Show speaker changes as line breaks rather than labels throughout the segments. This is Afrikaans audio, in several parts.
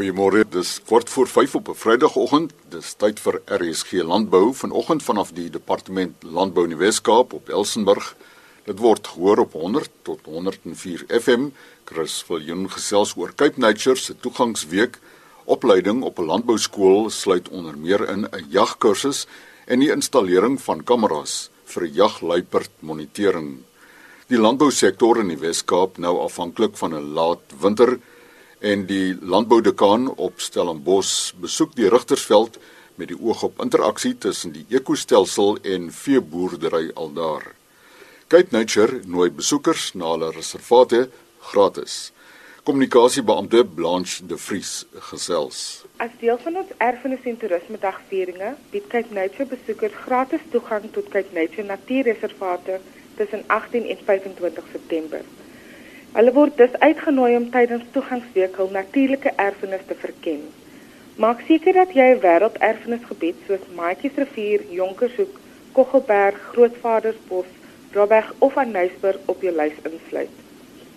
Goeiemôre. Dis kort voor 5 op 'n Vrydagoggend. Dis tyd vir RSG Landbou vanoggend vanaf die Departement Landbou in die Wes-Kaap op Elsenburg. Dit word gehoor op 100 tot 104 FM. Chris Viljoen gesels oor Cape Nature se toegangsweek. Opleiding op 'n landbouskool sluit onder meer in 'n jagkursus en die installering van kameras vir jagluiperd monitering. Die landbousektor in die Wes-Kaap nou afhanklik van 'n laat winter en die landboudekaan op Stellenbosch besoek die Rigtersveld met die oog op interaksie tussen die ekostelsel en veeboerdery aldaar. Cape Nature nooi besoekers na hulle reservate gratis. Kommunikasiebeampte Blanche De Vries gesels.
As deel van ons erfenis en toerisme dagvieringe bied Cape Nature besoekers gratis toegang tot Cape Nature natuurreservate tussen 18 en 25 September. Hulle word dus uitgenooi om tydens toegangsweek hul natuurlike erfenis te verken. Maak seker dat jy 'n wêrelderfenisgebied soos Maatjiesrivier, Jonkershoek, Koggelberg, Grootvadersbos, Robberg of Anysburg op jou lys insluit.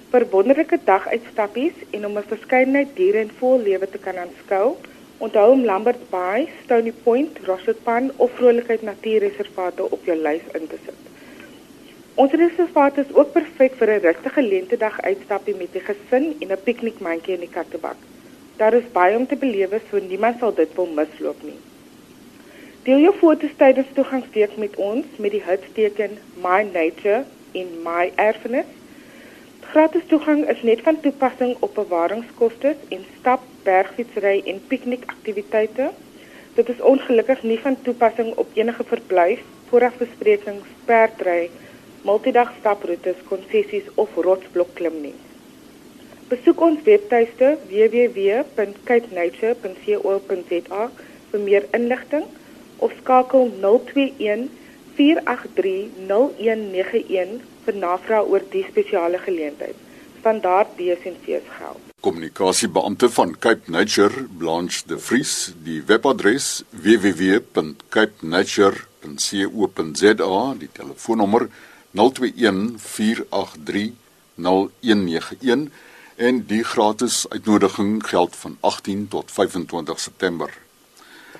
Vir wonderlike daguitstappies en om 'n verskeidenheid diere en voëllewe te kan aanskou, onthou om Lambert Bay, Stony Point, Rossetpan of Vrolikheid Natuurreservate op jou lys in te sit. Ons reservaat is ook perfek vir 'n rustige lentedag uitstappie met die gesin en 'n piknikmandjie in die kattebak. Daar is baie om te belewe, so niemand sal dit wil misloop nie. Deel jou foto's tydens toegangsweek met ons met die hitshteken My Nature in My Erfenis. Gratis toegang is net van toepassing op bewaringskoste en stap, bergfietsry en piknikaktiwiteite. Dit is ongelukkig nie van toepassing op enige verblyf, voorafbesprekings, perdry multidag staproetes, konsessies of rotsblokklim nie. Besoek ons webtuiste www.capenature.co.za vir meer inligting of skakel 021 483 0191 vir navraag oor die spesiale geleentheid. Standaard DSNC's geld.
Kommunikasiebeampte van Cape Nature, Blanche De Vries, die webadres www.capenature.co.za, die telefoonnommer 021 0214830191 en die gratis uitnodiging geld van 18 tot 25 September.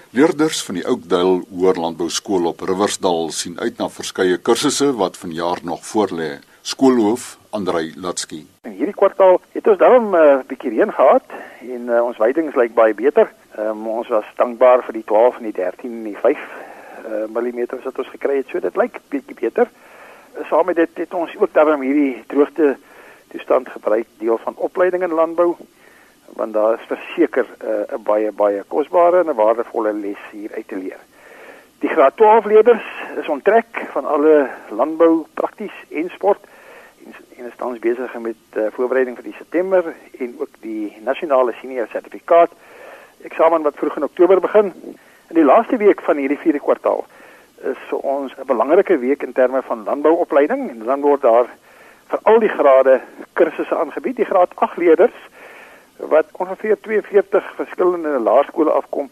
Leerders van die Oakdale Hoërlandbou Skool op Riversdal sien uit na verskeie kursusse wat vanjaar nog voorlê. Skoolhoof Andrei Latsky.
In hierdie kwartaal het ons dan 'n uh, bietjie reën gehad en uh, ons weidings lyk baie beter. Um, ons was dankbaar vir die 12 en die 13 en die 5 uh, mm wat ons gekry het. So dit lyk bietjie beter saam met dit het ons ook daarom hierdie droogte toestand gebruik deel van opleiding in landbou want daar is verseker eh, 'n uh, baie baie kosbare en 'n waardevolle les hier uit te leer. Die graad 12 leerders is onttrek van alle landbou prakties en sport en, en is tans besig met uh, voorbereiding vir die September en ook die nasionale senior sertifikaat eksamen wat vroeg in Oktober begin. In die laaste week van hierdie vierde kwartaal is vir ons 'n belangrike week in terme van landbouopleiding en dan word daar vir al die grade kursusse aangebied. Die graad 8 leerders wat ongeveer 42 verskillende laerskole afkom,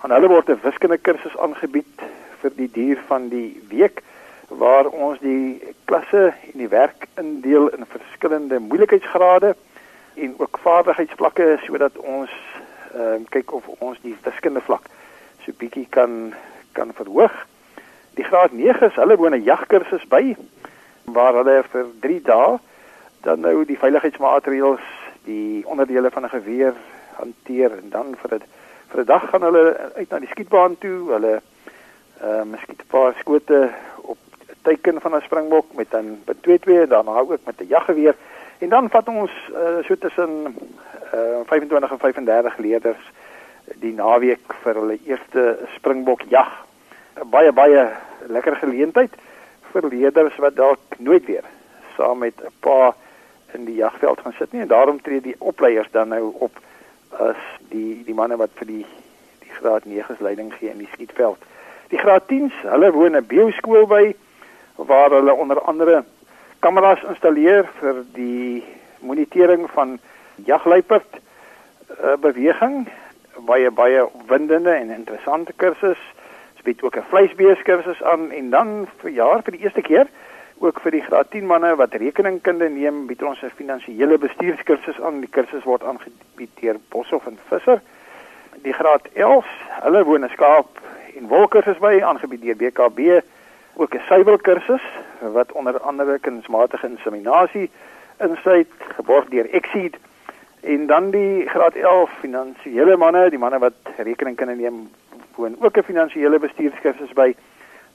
aan hulle word 'n wiskunde kursus aangebied vir die duur van die week waar ons die klasse en die werk indeel in verskillende moeilikheidsgrade en ook vaardigheidsvlakke sodat ons ehm uh, kyk of ons die wiskunde vlak so bietjie kan kan verhoog. Die graad 9s, hulle woon 'n jagkursus by waar hulle vir 3 dae dan nou die veiligheidsmaatreëls, die onderdele van 'n geweer hanteer en dan vir 'n vir 'n dag gaan hulle uit na die skietbaan toe. Hulle ehm uh, miskien 'n paar skote op teiken van 'n springbok met dan by 22 en dan ook met 'n jaggeweer. En dan vat ons uh, so tussen uh, 25 en 35 leerders die naweek vir hulle eerste springbok jag 'n baie baie lekker geleentheid vir leerders wat dalk nooit weer saam met 'n pa in die jagveld gaan sit nie. En daarom tree die opleiers dan nou op as die die manne wat vir die die graad 9s leiding gee in die skietveld. Die graad 10s, hulle woon 'n bioskool by waar hulle onder andere kameras installeer vir die monitering van jagluiperd uh, beweging. Baie baie opwindende en interessante kursus bied ook 'n vleisbeeskursus aan en dan vir jaar vir die eerste keer Ook vir die graad 10 manne wat rekeningkunde neem, bied ons 'n finansiële bestuurskursus aan. Die kursus word aangebied deur Boshoff en Visser. Die graad 11, hulle woon in Skaap en wolkursus by aangebied deur BKB. Ook 'n suiwelkursus wat onder andere kunsmatige inseminasie insluit, geborg deur Exceed en dan die graad 11 finansiële manne, die manne wat rekeningkunde neem, woon ook 'n finansiële bestuurskursus by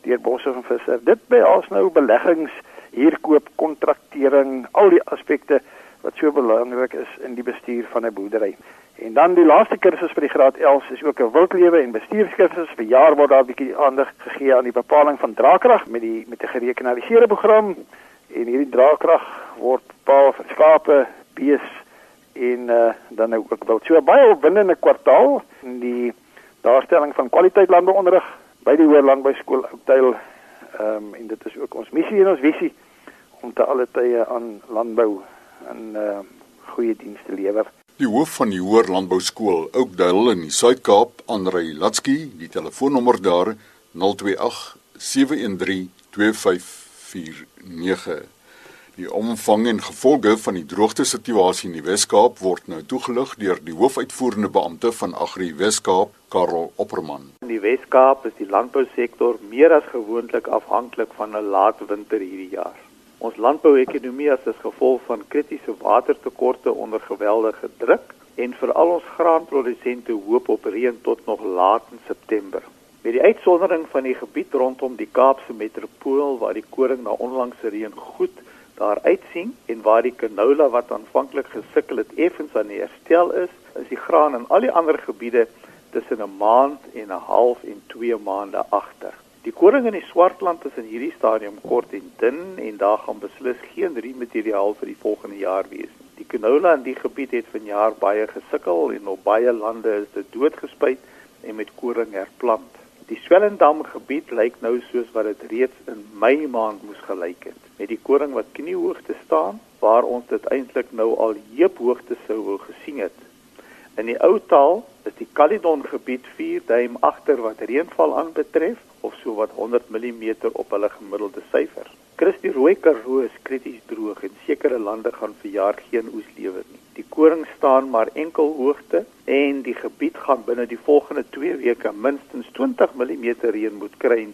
deur Boshoff en Visser. Dit behels nou beleggings, huurkoop, kontraktering, al die aspekte wat so belangrik is in die bestuur van 'n boerdery. En dan die laaste kursus vir die graad 11 is ook 'n wildlewe en bestuurskursus. Vir jaar word daar 'n bietjie aandag gegee aan die bepaling van draagkrag met die met 'n gerekenariseerde program. En hierdie draagkrag word bepaal vir skape, bees en uh, dan nou ook wild. So baie opwindende kwartaal die daarstelling van kwaliteit landbouonderrig by die Hoër Landbouskool Oudtshoorn. Ehm um, en dit is ook ons missie en ons visie om te alle tye aan landbou en uh, goeie dienste lewer.
Die hoof van die Hoër Landbouskool Oudtshoorn in die Suid-Kaap, Andrei Latsky, die telefoonnommer daar 028 713 2549. Die omvang en gevolge van die droogte situasie in die Wes-Kaap word nou toegelig deur die hoofuitvoerende beampte van Agri Wes-Kaap, Karel Opperman.
In die Wes-Kaap is die landbousektor meer as gewoonlik afhanklik van 'n laat winter hierdie jaar. Ons landbouekonomie is as gevolg van kritiese watertekorte onder geweldige druk en veral ons graanprodusente hoop op reën tot nog laat in September. Met die uitsondering van die gebied rondom die Kaapse metropool waar die koring na onlangse reën goed daar uitsien en waar die canola wat aanvanklik gesukkel het effens aan herstel is, is die graan in al die ander gebiede tussen 'n maand en 'n half en 2 maande agter. Die koring in die Swartland is in hierdie stadium kort en dun en daar gaan beslis geen riemateriaal vir die volgende jaar wees nie. Die canola in die gebied het vanjaar baie gesukkel en op baie lande is dit doodgespuit en met koring herplant. Die Swellendam gebied lyk nou soos wat dit reeds in Mei maand moes gelyk het, met die koring wat kniehoogte staan waar ons dit eintlik nou al heuphoogte sou wou gesien het. In die ou taal is die Caledon gebied 4 duim agter wat reënval aanbetref of so wat 100 mm op hulle gemiddelde syfer. Christie Rooi Karoo is krities droog en sekere lande gaan vir jaar geen oes lewer nie. Die koring staan maar enkel hoogte en die gebied gaan binne die volgende 2 weke minstens 20 mm reën moet kry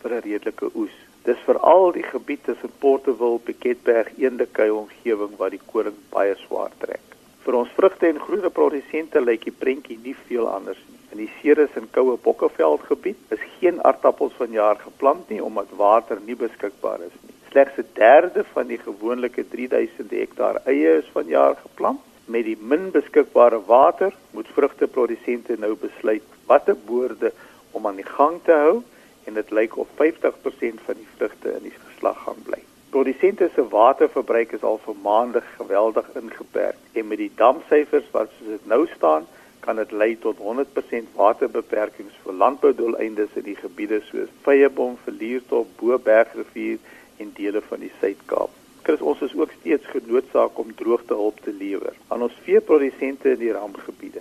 vir 'n redelike oes. Dis veral die gebied tussen Porteville, Piketberg, Eendekuil omgewing waar die koring baie swaar trek. Vir ons vrugte en groente produsente lyk die prentjie nie veel anders nie. In die Ceres en Koue Bokkeveld gebied is geen aardappels vanjaar geplant nie omdat water nie beskikbaar is nie. Slegs 'n derde van die gewoonlike 3000 hektaar eie is vanjaar geplant met die min beskikbare water moet vrugteprodusente nou besluit watter boorde om aan die gang te hou en dit lyk of 50% van die vrugte in die geslag gaan bly. Produsente se waterverbruik is al vir maande geweldig ingeperk en met die damsyfers wat soos dit nou staan, kan dit lei tot 100% waterbeperkings vir landboudoeleindes in die gebiede soos Veyebom, Verliertop, Bobergrivier en dele van die Suid-Kaap. Chris, ons is ook steeds genoodsaak om droogtehulp te lewer aan ons veeprodusente in die rampgebiede.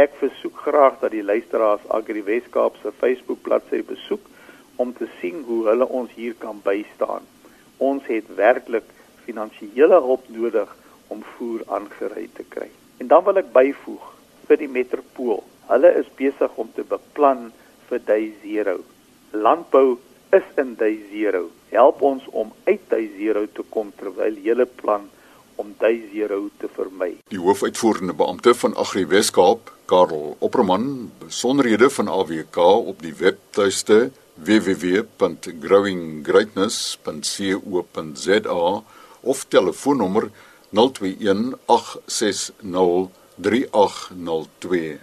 Ek versoek graag dat die luisteraars Agri Weskaap se Facebook bladsy besoek om te sien hoe hulle ons hier kan bystaan. Ons het werklik finansiële hulp nodig om voer aangery te kry. En dan wil ek byvoeg vir die metropool. Hulle is besig om te beplan vir day 0. Landbou is in day 0 help ons om uit day 0 te kom terwyl hele plan om 0 te vermy.
Die hoofuitvoerende beampte van Agri Weskaap, Karel Opperman, besonderhede van AWK op die webtuiste www.growinggreatness.co.za of telefoonnommer 021 860 3802.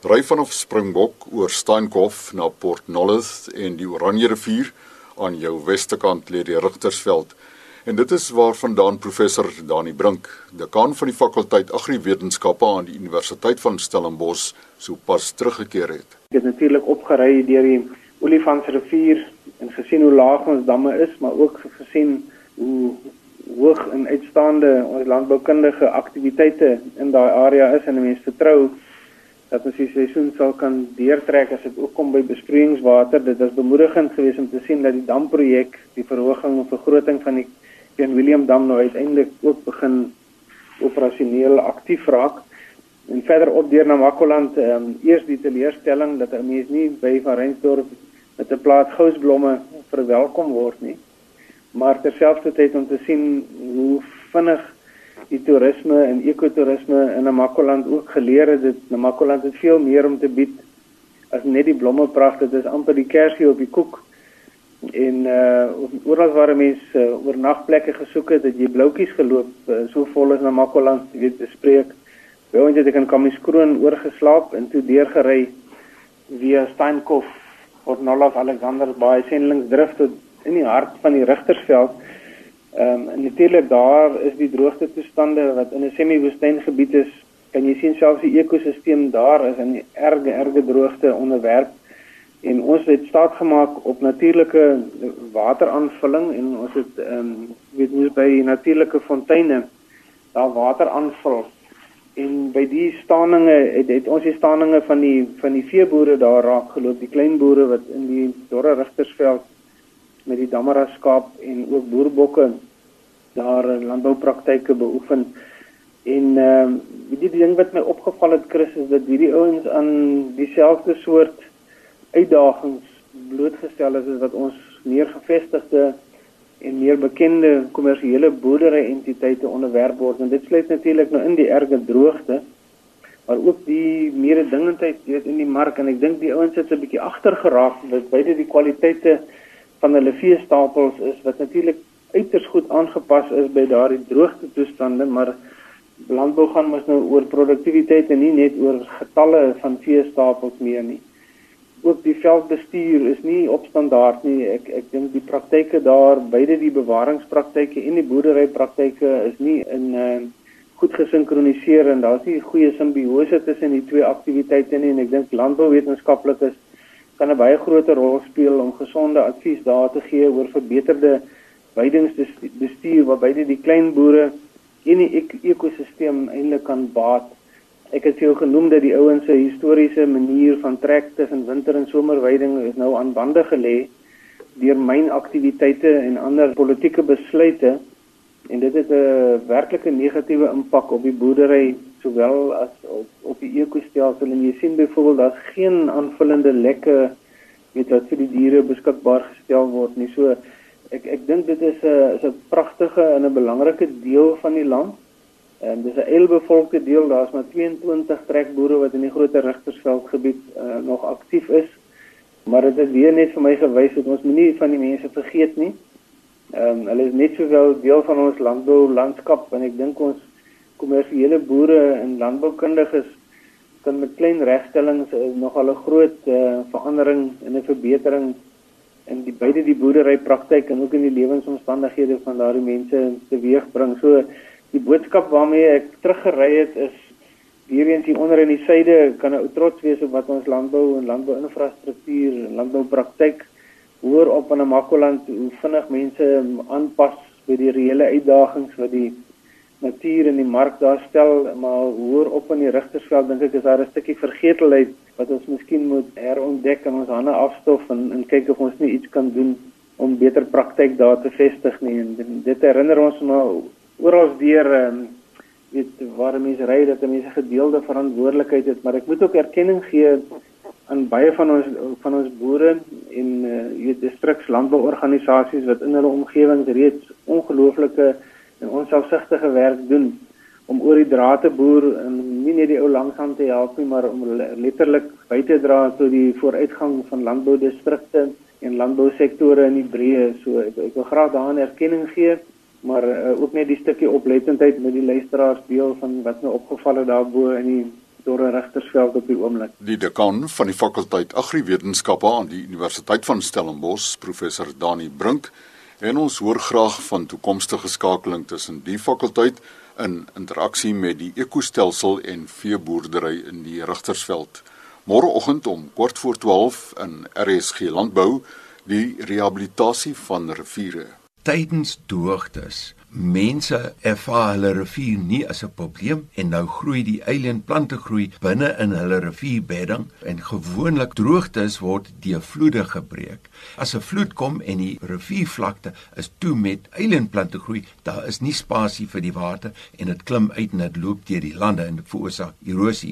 Ry vanaf Springbok oor Steenkop na Port Nolloth en die Oranje rivier aan jou westerkant lê die Rigtersveld. En dit is waarvandaan professor Dani Brink, dekaan van die fakulteit Agriwetenskappe aan die Universiteit van Stellenbosch, sopas teruggekeer het.
Ek het natuurlik opgery deur die Olifantsrivier en gesien hoe laag ons damme is, maar ook gesien hoe hoog en uitstaande ons landboukundige aktiwiteite in daai area is en mense vertrou dat ons die seisoen sal kan deurtrek as dit ook kom by besproeiingswater. Dit is bemoedigend geweest om te sien dat die damprojek, die verhoging of vergroting van die Ken William dam nou uiteindelik ook begin operasioneel aktief raak. En verder op deur na Makoland, ehm um, eers die teleurstelling dat 'n mens nie by Van Rensdorp met 'n plaas gousblomme verwelkom word nie. Maar terselfdertyd om te sien hoe vinnig die toerisme en ekotourisme in Namakoland ook geleer het dit Namakoland het veel meer om te bied as net die blomme pragtig dit is amper die kersie op die koek en uh oral waar mense uh, oornagplekke gesoek het dat jy bloutjies geloop uh, so vol is Namakoland jy weet bespreek by ons het ek in Kamiskroon oorgeslaap en toe deurgery via Steenkof Fort Nolloth Alexander Bay Sendlingsdrift tot in die hart van die Rigtersveld. Ehm um, natuurlik daar is die droogte toestande wat in 'n semi-woestyngebied is. Kan jy sien selfs die ekosisteem daar is in erge erge droogte onderwerp en ons het staat gemaak op natuurlike wateraanvulling en ons het ehm um, weet moes by natuurlike fonteine daar water aanvul. En by die staaninge het, het ons die staaninge van die van die veeboere daar raak geloop die klein boere wat in die dorre rigtersveld met die dammara skaap en ook boerbokke daar landboupraktyke beoefen. En ehm uh, die ding wat my opgeval het Chris is dat hierdie ouens aan dieselfde soort uitdagings blootgestel is as wat ons meer gevestigde en meer bekende kommersiële boerdery entiteite onderwerp word. En dit sluit natuurlik nou in die erge droogte maar ook die mededingendheid weet in die mark. En ek dink die ouens het 'n bietjie agter geraak met beide die kwaliteite van hulle veestapels is wat natuurlik uiters goed aangepas is by daardie droogte toestande maar landbou gaan mos nou oor produktiwiteit en nie net oor getalle van veestapels meer nie ook die veldbestuur is nie op standaard nie. Ek ek dink die praktyke daar, beide die bewaringspraktyke en die boerderypraktyke is nie in uh, goed gesinkroniseer en daar's nie goeie simbiose tussen die twee aktiwiteite nie en ek dink landbouwetenskaplikes kan 'n baie groter rol speel om gesonde advies daar te gee oor verbeterde weidingsbestuur waar beide die klein boere en die ek ekosisteem eintlik kan baat Ek het veel genoem dat die ouens se historiese manier van trek tussen winter en somerweiding is nou aan bande gelê deur mynaktiwiteite en ander politieke besluite. En dit het 'n werklike negatiewe impak op die boerdery sowel as op op die ekostelsel en jy sien byvoorbeeld daar's geen aanvullende lekke weet wat vir die diere beskikbaar gestel word nie. So ek ek dink dit is 'n is 'n pragtige en 'n belangrike deel van die land En dis 'n eelbevolkte deel, daar's maar 22 trekboere wat in die groter Rigtersveld gebied uh, nog aktief is. Maar dit het weer net vir my gewys dat ons moenie van die mense vergeet nie. Ehm um, hulle is net sowel deel van ons landbou landskap en ek dink ons kommersiële boere en landboukundiges kan met klein regstellings uh, nog al 'n groot uh, verandering en 'n verbetering in die beide die boerdery praktyk en ook in die lewensomstandighede van daardie mense teweegbring. So die boodskap waarmee ek teruggery het is hierheen hier onder in die suide kan 'n ou trots wees op wat ons landbou en landbouinfrastruktuur en landboupraktyk hoor op in 'n Makoland hoe vinnig mense aanpas by die reële uitdagings wat die natuur en die mark daar stel maar hoor op in die rigtersveld dink ek is daar 'n stukkie vergetelheid wat ons miskien moet herontdek en ons hande afstof en, en kyk of ons nie iets kan doen om beter praktyk daar te vestig nie. En dit herinner ons maar oral deur um, weet waar mense ry dat mense gedeelde verantwoordelikheid het, maar ek moet ook erkenning gee aan baie van ons van ons boere en uh, weet distriks landbouorganisasies wat in hulle omgewing reeds ongelooflike en onselfsugtige werk doen om oor die draad te boer en nie net die ou langsaan te help nie maar om letterlik by te dra tot die vooruitgang van landboudistrikte en landbousektore in die breë. So ek, ek wil graag daarin erkenning gee maar uh, ook net die stukkie oplettendheid met die luisteraars deel van wat my opgeval het daarbo in die dorre regtersveld op die oomblik.
Die dekaan van die fakulteit Agriwetenskappe aan die Universiteit van Stellenbosch, professor Dani Brink, en ons hoor graag van toekomstige skakeling tussen die fakulteit in interaksie met die ekostelsel en veeboerdery in die regtersveld. Môreoggend om kort voor 12 in RSG Landbou die rehabilitasie van riviere
Tydens droogtes mense ervaar hulle rivier nie as 'n probleem en nou groei die eilandplante groei binne in hulle rivierbedding en gewoonlik droogtes word deur vloede gebreek. As 'n vloed kom en die riviervlakte is toe met eilandplante groei, daar is nie spasie vir die water en dit klim uit en dit loop deur die lande en veroorsaak erosie.